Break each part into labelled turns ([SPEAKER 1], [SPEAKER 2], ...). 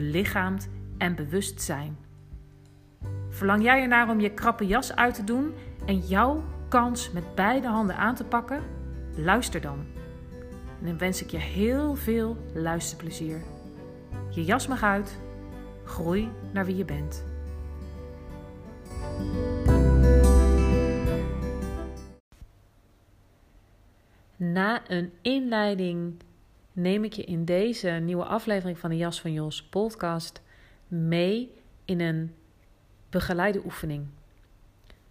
[SPEAKER 1] belichaamd en bewustzijn. Verlang jij ernaar om je krappe jas uit te doen en jouw kans met beide handen aan te pakken? Luister dan. En dan wens ik je heel veel luisterplezier. Je jas mag uit. Groei naar wie je bent. Na een inleiding neem ik je in deze nieuwe aflevering van de Jas van Jos podcast mee in een begeleide oefening.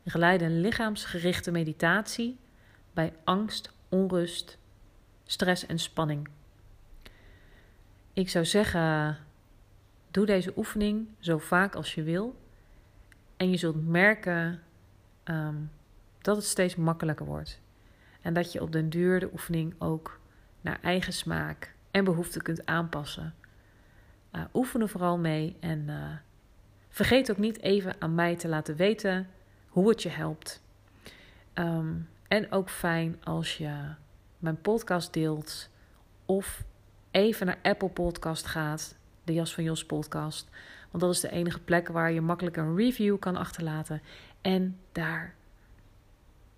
[SPEAKER 1] Een geleide lichaamsgerichte meditatie bij angst, onrust, stress en spanning. Ik zou zeggen, doe deze oefening zo vaak als je wil. En je zult merken um, dat het steeds makkelijker wordt. En dat je op den duur de oefening ook naar eigen smaak en behoefte kunt aanpassen. Uh, oefen er vooral mee en uh, vergeet ook niet even aan mij te laten weten hoe het je helpt. Um, en ook fijn als je mijn podcast deelt of even naar Apple Podcast gaat, de Jas van Jos podcast. Want dat is de enige plek waar je makkelijk een review kan achterlaten en daar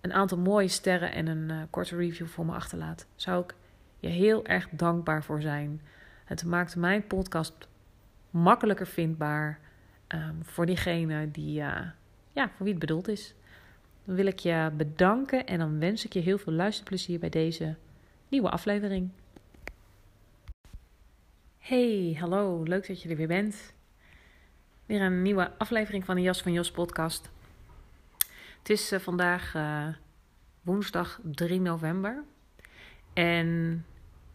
[SPEAKER 1] een aantal mooie sterren en een uh, korte review voor me achterlaat. Zou ik je heel erg dankbaar voor zijn. Het maakt mijn podcast makkelijker vindbaar um, voor diegene die, uh, ja, voor wie het bedoeld is. Dan wil ik je bedanken en dan wens ik je heel veel luisterplezier bij deze nieuwe aflevering. Hey, hallo, leuk dat je er weer bent. Weer een nieuwe aflevering van de Jas van Jos podcast. Het is uh, vandaag uh, woensdag 3 november. En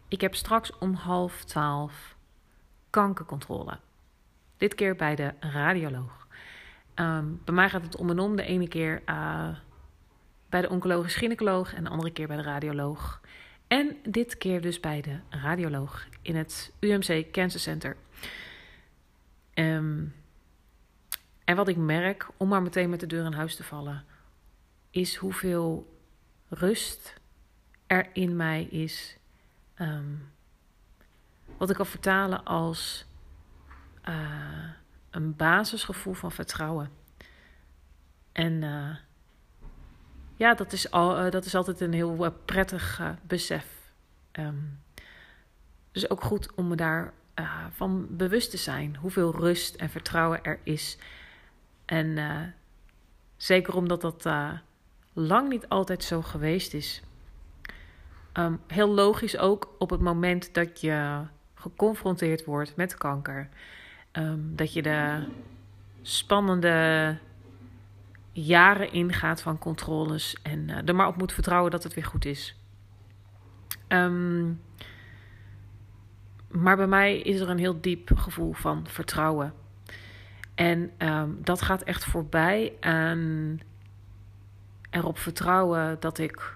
[SPEAKER 1] ik heb straks om half twaalf kankercontrole. Dit keer bij de radioloog. Um, bij mij gaat het om en om. De ene keer uh, bij de oncologisch gynaecoloog en de andere keer bij de radioloog. En dit keer dus bij de radioloog in het UMC Cancer Center. Um, en wat ik merk, om maar meteen met de deur in huis te vallen, is hoeveel rust er in mij is. Um, wat ik kan vertalen als uh, een basisgevoel van vertrouwen. En uh, ja, dat is, al, uh, dat is altijd een heel prettig besef. Um, dus ook goed om me daar van bewust te zijn. Hoeveel rust en vertrouwen er is. En zeker omdat dat lang niet altijd zo geweest is. Um, heel logisch ook op het moment dat je geconfronteerd wordt met kanker. Um, dat je de spannende jaren ingaat van controles en uh, er maar op moet vertrouwen dat het weer goed is. Um, maar bij mij is er een heel diep gevoel van vertrouwen. En dat gaat echt voorbij aan erop vertrouwen dat ik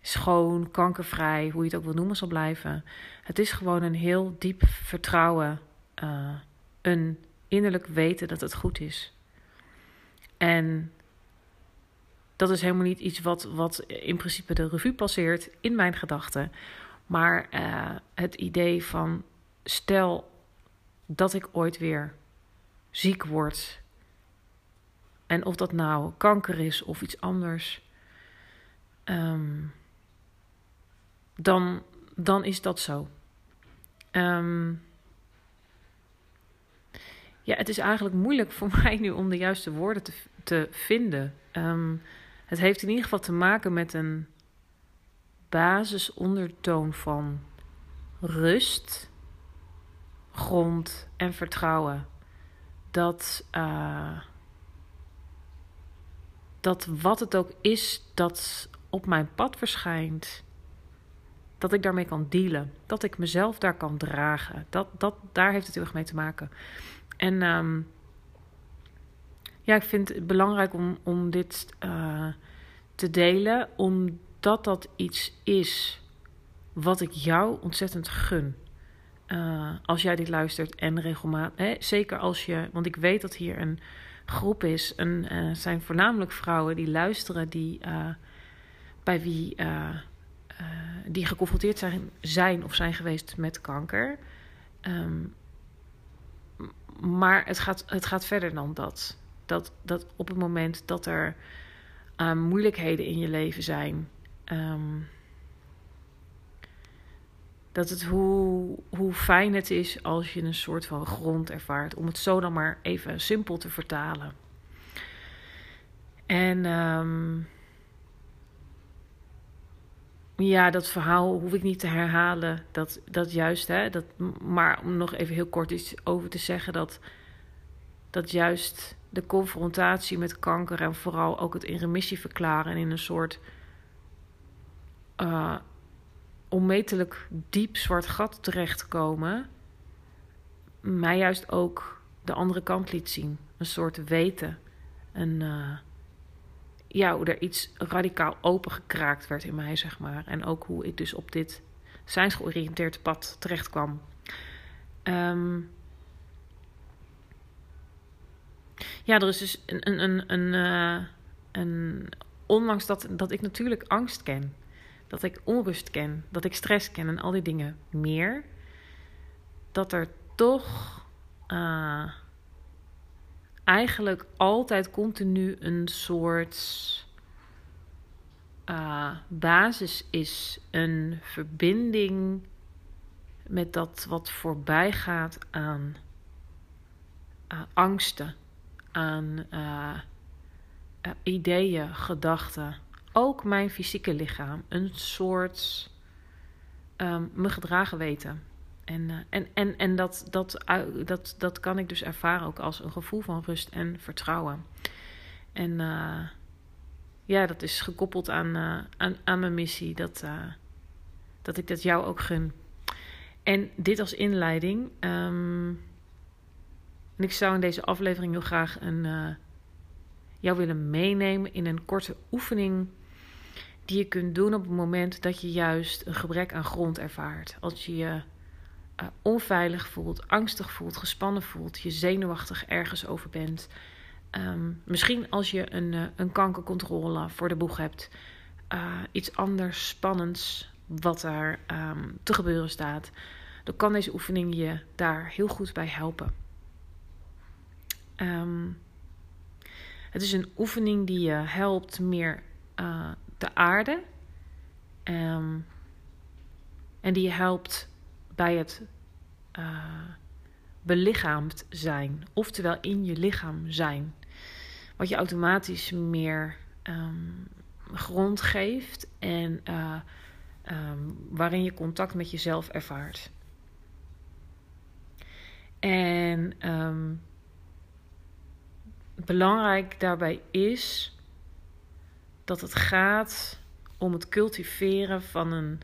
[SPEAKER 1] schoon, kankervrij, hoe je het ook wil noemen, zal blijven. Het is gewoon een heel diep vertrouwen. Uh, een innerlijk weten dat het goed is. En dat is helemaal niet iets wat, wat in principe de revue passeert in mijn gedachten. Maar uh, het idee van stel dat ik ooit weer ziek word. En of dat nou kanker is of iets anders. Um, dan, dan is dat zo. Um, ja, het is eigenlijk moeilijk voor mij nu om de juiste woorden te, te vinden. Ehm, het heeft in ieder geval te maken met een basisondertoon van rust, grond en vertrouwen. Dat, uh, dat wat het ook is dat op mijn pad verschijnt, dat ik daarmee kan dealen. Dat ik mezelf daar kan dragen. Dat, dat, daar heeft het heel erg mee te maken. En um, ja, ik vind het belangrijk om, om dit uh, te delen, omdat dat iets is wat ik jou ontzettend gun. Uh, als jij dit luistert en regelmatig, zeker als je, want ik weet dat hier een groep is, en uh, zijn voornamelijk vrouwen die luisteren, die bij wie die geconfronteerd zijn, zijn of zijn geweest met kanker. Um, maar het gaat, het gaat verder dan dat. dat. Dat op het moment dat er uh, moeilijkheden in je leven zijn. Um, dat het hoe, hoe fijn het is als je een soort van grond ervaart. Om het zo dan maar even simpel te vertalen. En um, ja, dat verhaal hoef ik niet te herhalen. Dat, dat juist, hè, dat, maar om nog even heel kort iets over te zeggen: dat, dat juist de confrontatie met kanker en vooral ook het in remissie verklaren en in een soort uh, onmetelijk diep zwart gat terechtkomen, mij juist ook de andere kant liet zien. Een soort weten. Een. Uh, ja, hoe er iets radicaal opengekraakt werd in mij, zeg maar. En ook hoe ik dus op dit zijnsgeoriënteerd pad terecht kwam. Um, ja, er is dus een. een, een, een, uh, een ondanks dat, dat ik natuurlijk angst ken, dat ik onrust ken, dat ik stress ken en al die dingen meer, dat er toch. Uh, eigenlijk altijd continu een soort uh, basis is. Een verbinding met dat wat voorbij gaat aan uh, angsten, aan uh, ideeën, gedachten. Ook mijn fysieke lichaam. Een soort um, me gedragen weten. En, uh, en, en, en dat, dat, dat, dat kan ik dus ervaren ook als een gevoel van rust en vertrouwen. En uh, ja, dat is gekoppeld aan, uh, aan, aan mijn missie. Dat, dat ik dat jou ook gun. En dit als inleiding. En ik zou in deze aflevering heel graag een, jou willen meenemen in een korte oefening die je kunt doen op het moment dat je juist een gebrek aan grond ervaart. Als je je uh, onveilig voelt, angstig voelt, gespannen voelt, je zenuwachtig ergens over bent. Um, misschien als je een, uh, een kankercontrole voor de boeg hebt, uh, iets anders spannends wat daar um, te gebeuren staat, dan kan deze oefening je daar heel goed bij helpen. Um, het is een oefening die je helpt meer te aarden. En die je helpt bij het uh, belichaamd zijn, oftewel in je lichaam zijn. Wat je automatisch meer um, grond geeft en uh, um, waarin je contact met jezelf ervaart. En um, belangrijk daarbij is dat het gaat om het cultiveren van een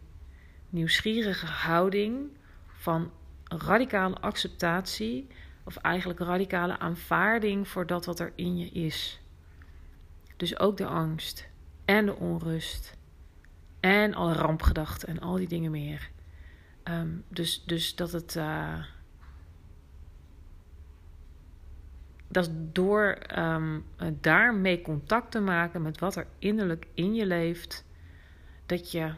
[SPEAKER 1] nieuwsgierige houding van radicale acceptatie, of eigenlijk radicale aanvaarding voor dat wat er in je is. Dus ook de angst en de onrust en alle rampgedachten en al die dingen meer. Um, dus, dus dat het. Uh, dat door um, daarmee contact te maken met wat er innerlijk in je leeft, dat je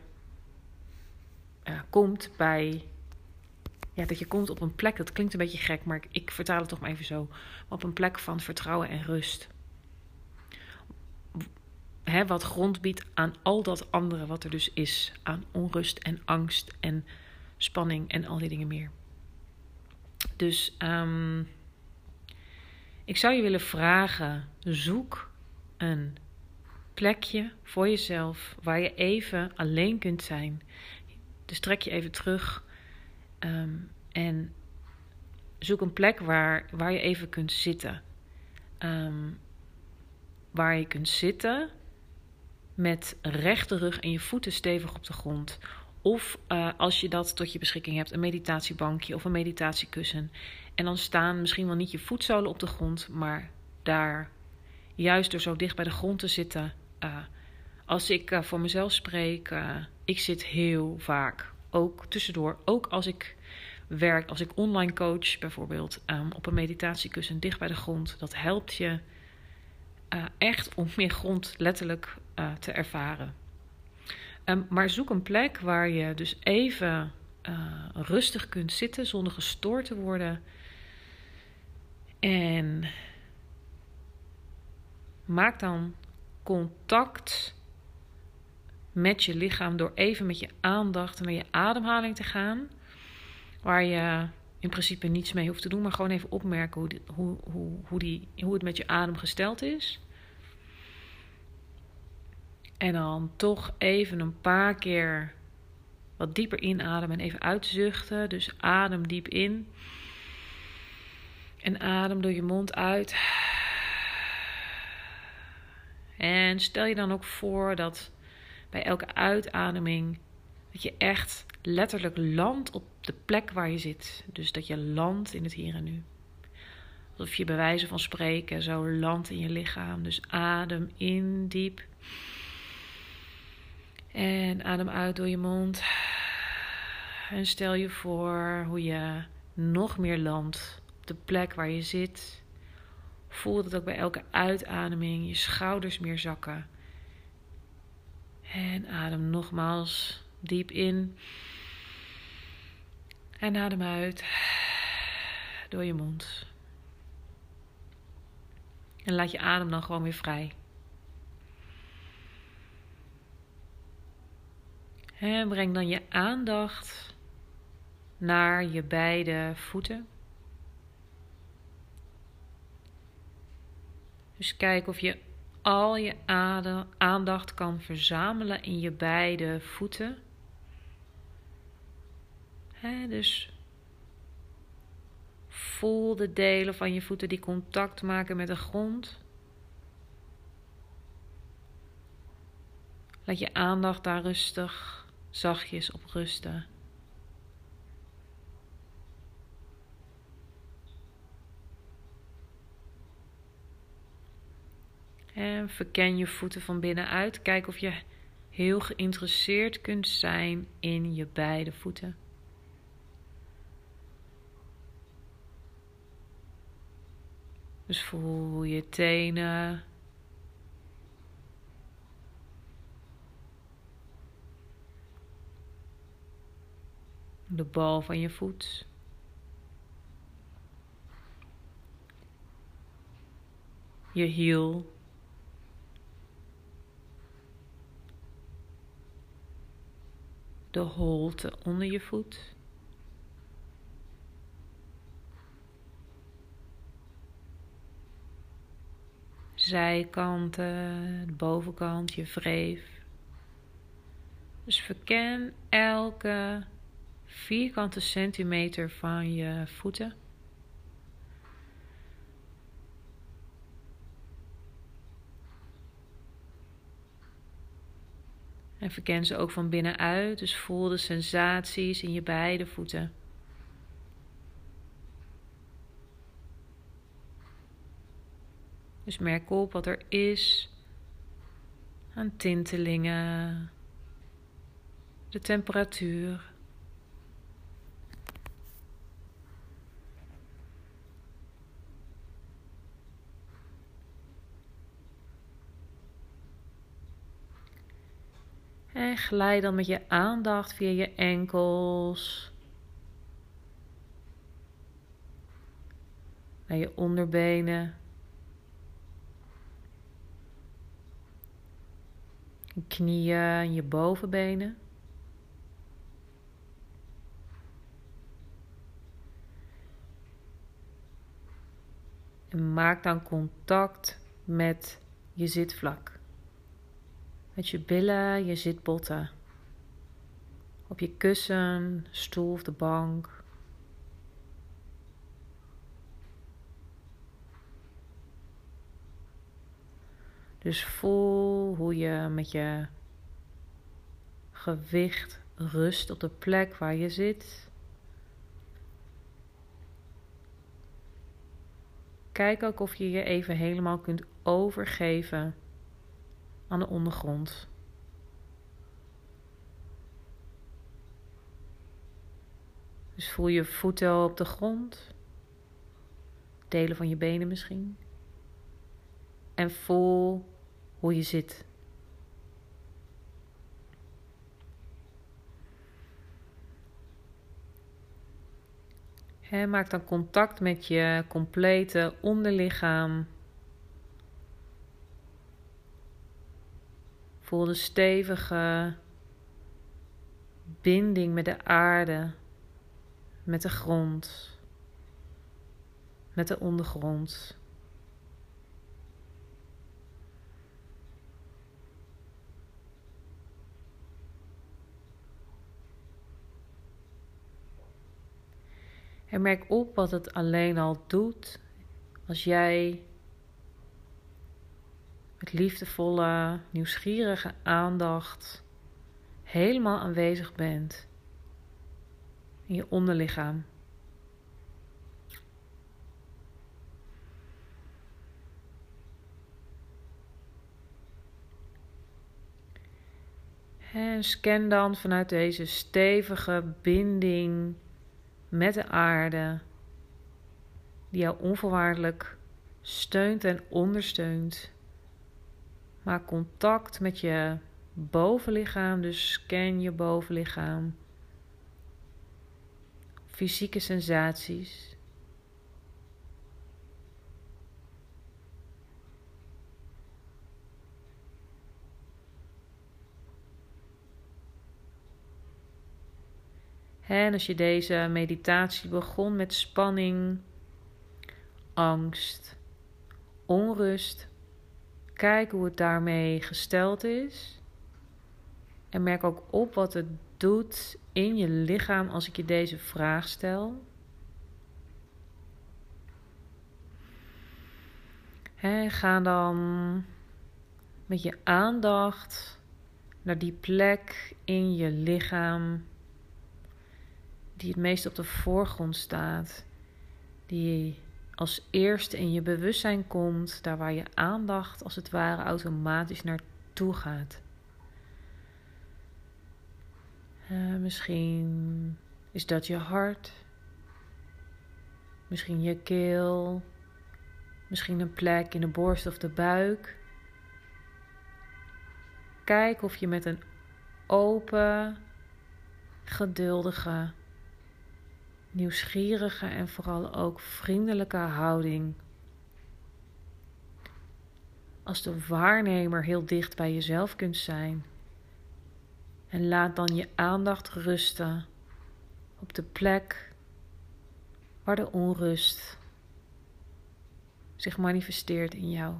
[SPEAKER 1] uh, komt bij ja, dat je komt op een plek, dat klinkt een beetje gek, maar ik, vertaal het toch maar even zo. Op een plek van vertrouwen en rust. Hè, wat grond biedt aan al dat andere wat er dus is. Aan onrust en angst en spanning en al die dingen meer. Dus um, Ik zou je willen vragen: zoek een plekje voor jezelf waar je even alleen kunt zijn. Dus trek je even terug ehm, en zoek een plek waar, waar je even kunt zitten. Ehm, waar je kunt zitten met rechte rug en je voeten stevig op de grond. Of uh, als je dat tot je beschikking hebt, een meditatiebankje of een meditatiekussen. En dan staan misschien wel niet je voetzolen op de grond, maar daar, juist door zo dicht bij de grond te zitten. Uh, als ik uh, voor mezelf spreek, ik zit heel vaak, ook tussendoor, ook als ik werk, als ik online coach bijvoorbeeld, um, op een meditatiekussen dicht bij de grond. Dat helpt je echt om meer grond letterlijk te ervaren. Um, maar zoek een plek waar je dus even uh, rustig kunt zitten zonder gestoord te worden. En maak dan contact met je lichaam door even met je aandacht naar je ademhaling te gaan. Waar je in principe niets mee hoeft te doen, maar gewoon even opmerken hoe, hoe, hoe, hoe, die, hoe het met je adem gesteld is. En dan toch even een paar keer wat dieper inademen en even uitzuchten. Dus adem diep in. En adem door je mond uit. En stel je dan ook voor dat bij elke uitademing dat je echt letterlijk landt op de plek waar je zit. Dus dat je landt in het hier en nu. Alsof je bij wijze van spreken zo landt in je lichaam. Dus adem in diep. En adem uit door je mond. En stel je voor hoe je nog meer landt op de plek waar je zit. Voel dat ook bij elke uitademing je schouders meer zakken. En adem nogmaals diep in. En adem uit door je mond. En laat je adem dan gewoon weer vrij. En breng dan je aandacht naar je beide voeten. Dus kijk of je al je aandacht kan verzamelen in je beide voeten. dus voel de delen van je voeten die contact maken met de grond. Laat je aandacht daar rustig zachtjes op rusten. En verken je voeten van binnenuit. Kijk of je heel geïnteresseerd kunt zijn in je beide voeten. Dus voel je tenen de bal van je voet. Je hiel. De holte onder je voet. Zijkanten, bovenkant, je wreef. Dus verken elke vierkante centimeter van je voeten. En verken ze ook van binnenuit, dus voel de sensaties in je beide voeten. Dus merk op wat er is aan tintelingen, de temperatuur. En glijd dan met je aandacht via je enkels. Naar je onderbenen. Je knieën en je bovenbenen. En maak dan contact met je zitvlak. Met je billen, je zitbotten. Op je kussen, stoel of de bank. Dus voel hoe je met je gewicht rust op de plek waar je zit. Kijk ook of je je even helemaal kunt overgeven aan de ondergrond. Dus voel je voeten op de grond, delen van je benen misschien. En voel hoe je zit. He, maak dan contact met je complete onderlichaam. Voel de stevige binding met de aarde, met de grond, met de ondergrond. En merk op wat het alleen al doet als jij met liefdevolle, nieuwsgierige aandacht helemaal aanwezig bent in je onderlichaam. En scan dan vanuit deze stevige binding met de aarde, die jou onvoorwaardelijk steunt en ondersteunt. Maak contact met je bovenlichaam, dus scan je bovenlichaam. Fysieke sensaties. En als je deze meditatie begon met spanning, angst, onrust, kijk hoe het daarmee gesteld is. En merk ook op wat het doet in je lichaam als ik je deze vraag stel. En ga dan met je aandacht naar die plek in je lichaam die het meest op de voorgrond staat, die als eerste in je bewustzijn komt, daar waar je aandacht als het ware automatisch naartoe gaat. Uh, misschien is dat je hart, misschien je keel, misschien een plek in de borst of de buik. Kijk of je met een open, geduldige nieuwsgierige en vooral ook vriendelijke houding. Als de waarnemer heel dicht bij jezelf kunt zijn. En laat dan je aandacht rusten op de plek waar de onrust zich manifesteert in jou.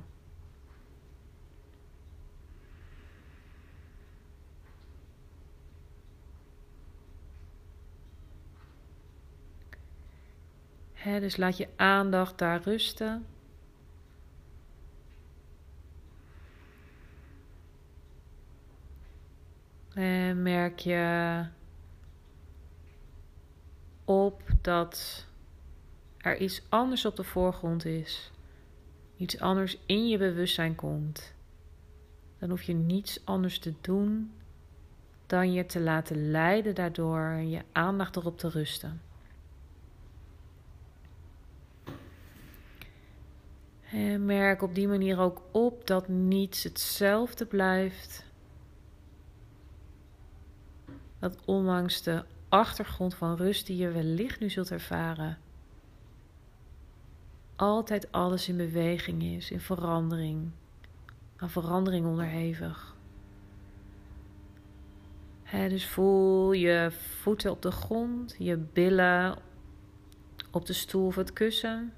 [SPEAKER 1] Dus laat je aandacht daar rusten. En merk je op dat er iets anders op de voorgrond is. Iets anders in je bewustzijn komt. Dan hoef je niets anders te doen dan je te laten leiden daardoor en je aandacht erop te rusten. En merk op die manier ook op dat niets hetzelfde blijft. Dat ondanks de achtergrond van rust die je wellicht nu zult ervaren, altijd alles in beweging is, in verandering, aan verandering onderhevig. dus voel je voeten op de grond, je billen op de stoel of het kussen.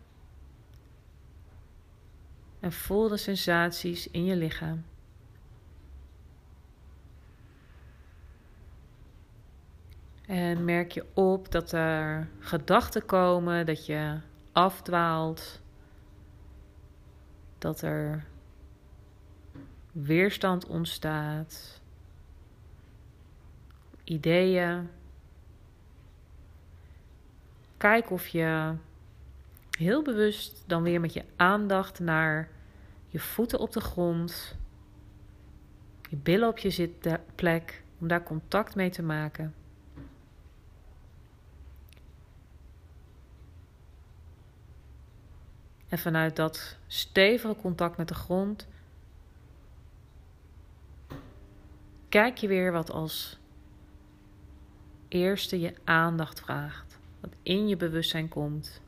[SPEAKER 1] En voel de sensaties in je lichaam. En merk je op dat er gedachten komen, dat je afdwaalt, dat er weerstand ontstaat, ideeën. Kijk of je heel bewust dan weer met je aandacht naar je voeten op de grond, je billen op je zitplek, om daar contact mee te maken. En vanuit dat stevige contact met de grond kijk je weer wat als eerste je aandacht vraagt. Wat in je bewustzijn komt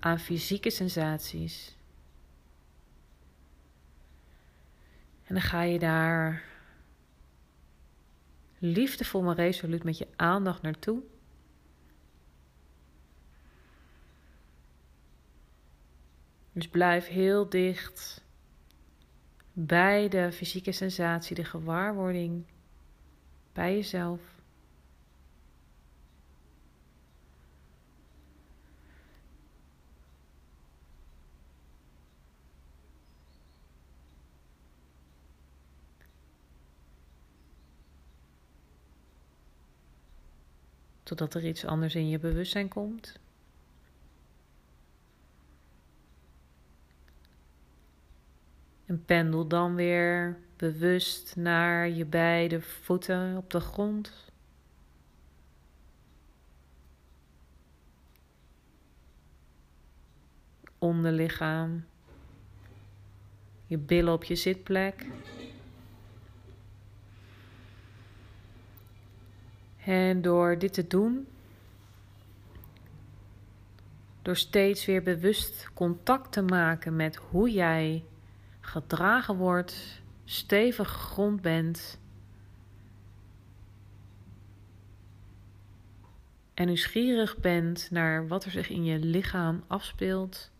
[SPEAKER 1] aan fysieke sensaties. En dan ga je daar liefdevol maar resoluut met je aandacht naartoe. Dus blijf heel dicht bij de fysieke sensatie, de gewaarwording, bij jezelf. Totdat er iets anders in je bewustzijn komt. En pendel dan weer bewust naar je beide voeten op de grond. Onderlichaam. Je billen op je zitplek. En door dit te doen, door steeds weer bewust contact te maken met hoe jij gedragen wordt, stevig grond bent. En nieuwsgierig bent naar wat er zich in je lichaam afspeelt.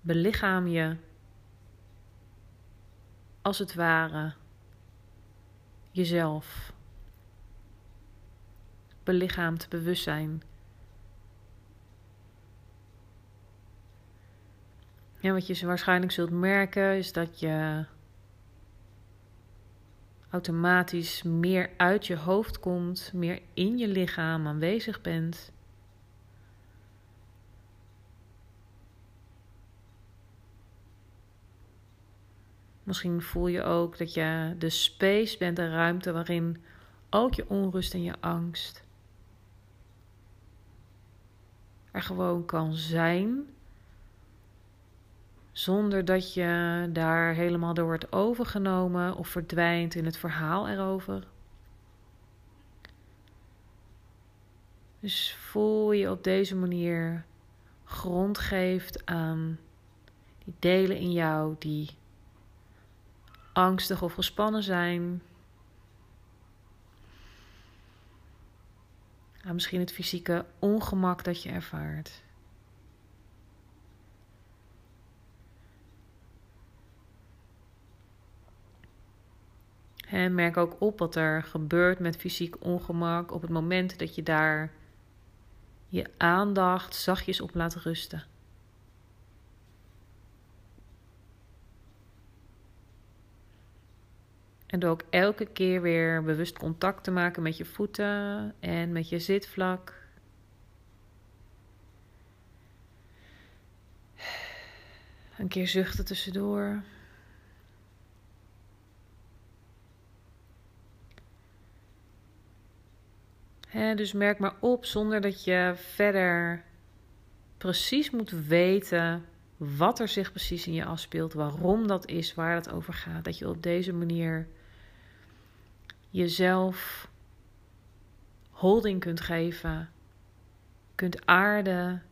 [SPEAKER 1] Belichaam je als het ware jezelf. Belichaamd bewustzijn. Ja, wat je waarschijnlijk zult merken is dat je automatisch meer uit je hoofd komt, meer in je lichaam aanwezig bent. Misschien voel je ook dat je de space bent, de ruimte waarin ook je onrust en je angst er gewoon kan zijn zonder dat je daar helemaal door wordt overgenomen of verdwijnt in het verhaal erover. Dus voel je op deze manier grond geeft aan die delen in jou die angstig of gespannen zijn. Aan misschien het fysieke ongemak dat je ervaart. En merk ook op wat er gebeurt met fysiek ongemak op het moment dat je daar je aandacht zachtjes op laat rusten. En door ook elke keer weer bewust contact te maken met je voeten en met je zitvlak. Een keer zuchten tussendoor. dus merk maar op zonder dat je verder precies moet weten wat er zich precies in je afspeelt, waarom dat is, waar het over gaat. Dat je op deze manier jezelf holding kunt geven, kunt aarden,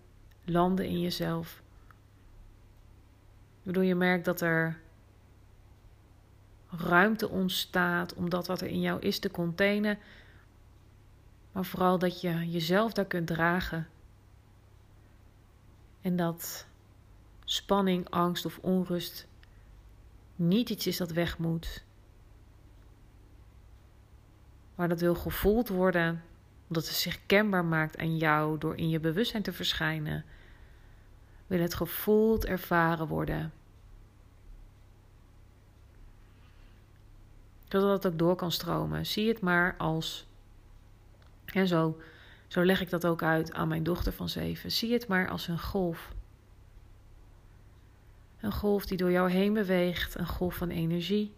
[SPEAKER 1] landen in jezelf. Waardoor je merkt dat er ruimte ontstaat om dat wat er in jou is te containen maar vooral dat je jezelf daar kunt dragen. En dat spanning, angst of onrust niet iets is dat weg moet. Maar dat wil gevoeld worden omdat het zich kenbaar maakt aan jou door in je bewustzijn te verschijnen. Wil het gevoeld ervaren worden. Zodat het ook door kan stromen. Zie het maar als. En zo, zo leg ik dat ook uit aan mijn dochter van zeven. Zie het maar als een golf. Een golf die door jou heen beweegt, een golf van energie.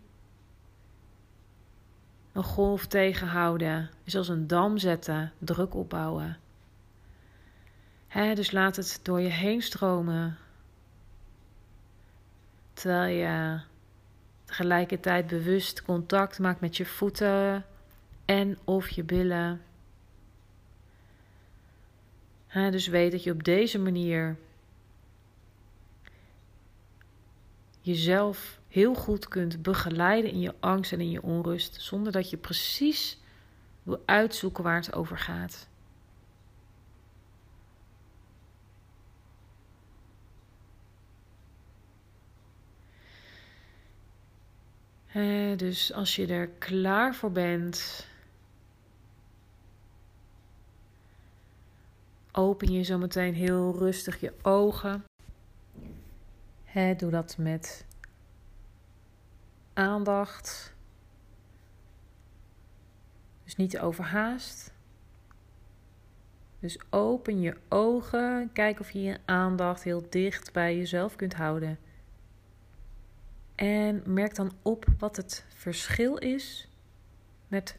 [SPEAKER 1] Een golf tegenhouden is als een dam zetten, druk opbouwen. dus laat het door je heen stromen. Terwijl je tegelijkertijd bewust contact maakt met je voeten en of je billen. dus weet dat je op deze manier jezelf heel goed kunt begeleiden in je angst en in je onrust, zonder dat je precies wil uitzoeken waar het over gaat. dus als je er klaar voor bent, open je zo meteen heel rustig je ogen. doe dat met aandacht. Dus niet overhaast. Dus open je ogen. Kijk of je je aandacht heel dicht bij jezelf kunt houden. En merk dan op wat het verschil is met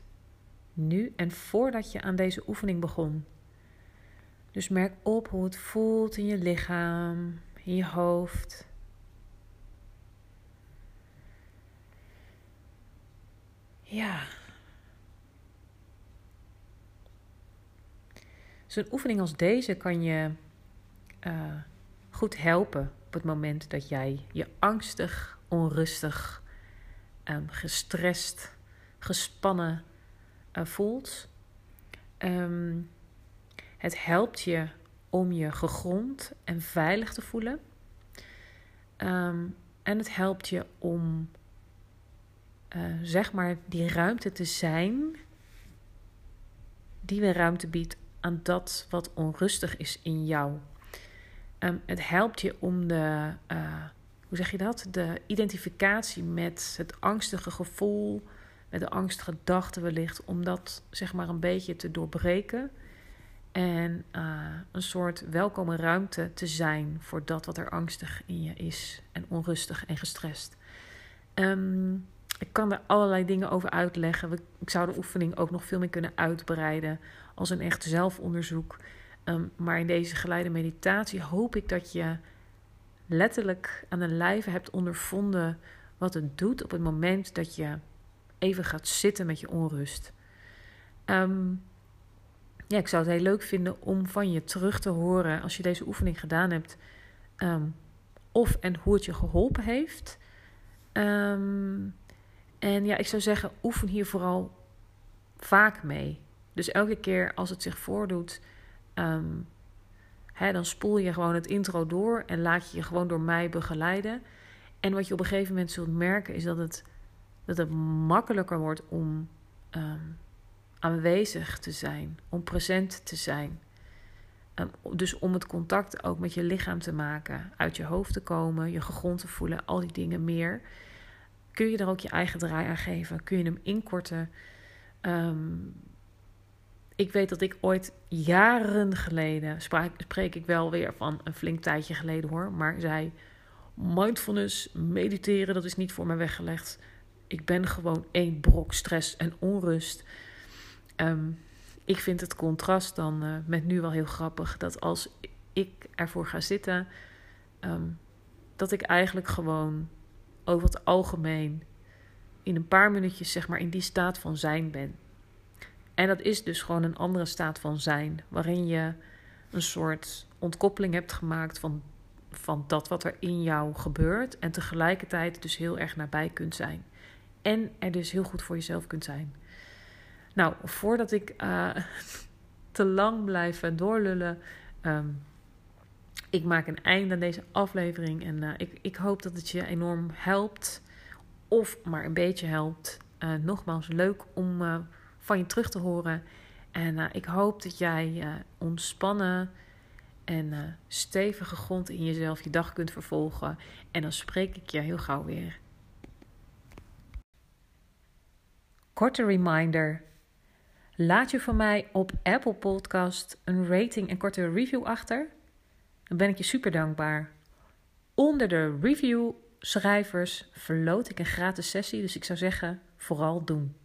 [SPEAKER 1] nu en voordat je aan deze oefening begon. Dus merk op hoe het voelt in je lichaam, in je hoofd. Ja. Zo'n oefening als deze kan je uh, goed helpen op het moment dat jij je angstig, onrustig, um, gestrest, gespannen uh, voelt. Um, het helpt je om je gegrond en veilig te voelen. Um, en het helpt je om uh, zeg maar die ruimte te zijn, die weer ruimte biedt aan dat wat onrustig is in jou. Um, het helpt je om de, uh, hoe zeg je dat? De identificatie met het angstige gevoel, met de angstige gedachten wellicht, om dat zeg maar een beetje te doorbreken. En uh, een soort welkome ruimte te zijn voor dat wat er angstig in je is. En onrustig en gestrest. Um, ik kan er allerlei dingen over uitleggen. Ik zou de oefening ook nog veel meer kunnen uitbreiden als een echt zelfonderzoek. Um, maar in deze geleide meditatie hoop ik dat je letterlijk aan de lijve hebt ondervonden wat het doet op het moment dat je even gaat zitten met je onrust. Um, ja, ik zou het heel leuk vinden om van je terug te horen als je deze oefening gedaan hebt. Um, of en hoe het je geholpen heeft. Um, en ja, ik zou zeggen, oefen hier vooral vaak mee. Dus elke keer als het zich voordoet, ehm, hè, dan spoel je gewoon het intro door en laat je je gewoon door mij begeleiden. En wat je op een gegeven moment zult merken, is dat het, dat het makkelijker wordt om ehm, aanwezig te zijn, om present te zijn. Um, dus om het contact ook met je lichaam te maken, uit je hoofd te komen, je gegrond te voelen, al die dingen meer kun je er ook je eigen draai aan geven. Kun je hem inkorten. Ehm, ik weet dat ik ooit jaren geleden, spraak, spreek ik wel weer van een flink tijdje geleden hoor, maar zei: mindfulness, mediteren, dat is niet voor mij weggelegd. Ik ben gewoon één brok stress en onrust. Ehm, ik vind het contrast dan uh, met nu wel heel grappig dat als ik ervoor ga zitten, ehm, dat ik eigenlijk gewoon over het algemeen in een paar minuutjes zeg maar in die staat van zijn ben. En dat is dus gewoon een andere staat van zijn, waarin je een soort ontkoppeling hebt gemaakt van, van dat wat er in jou gebeurt en tegelijkertijd dus heel erg nabij kunt zijn. En er dus heel goed voor jezelf kunt zijn. Nou, voordat ik uh, te lang blijf doorlullen, um, ik maak een einde aan deze aflevering en uh, ik, ik hoop dat het je enorm helpt. Of maar een beetje helpt. Uh, nogmaals, leuk om uh, van je terug te horen. En ik hoop dat jij ontspannen en stevige grond in jezelf je dag kunt vervolgen. En dan spreek ik je heel gauw weer. Korte reminder. Laat je van mij op Apple Podcast een rating en korte review achter dan ben ik je super dankbaar. Onder de review schrijvers verloot ik een gratis sessie, dus ik zou zeggen, vooral doen.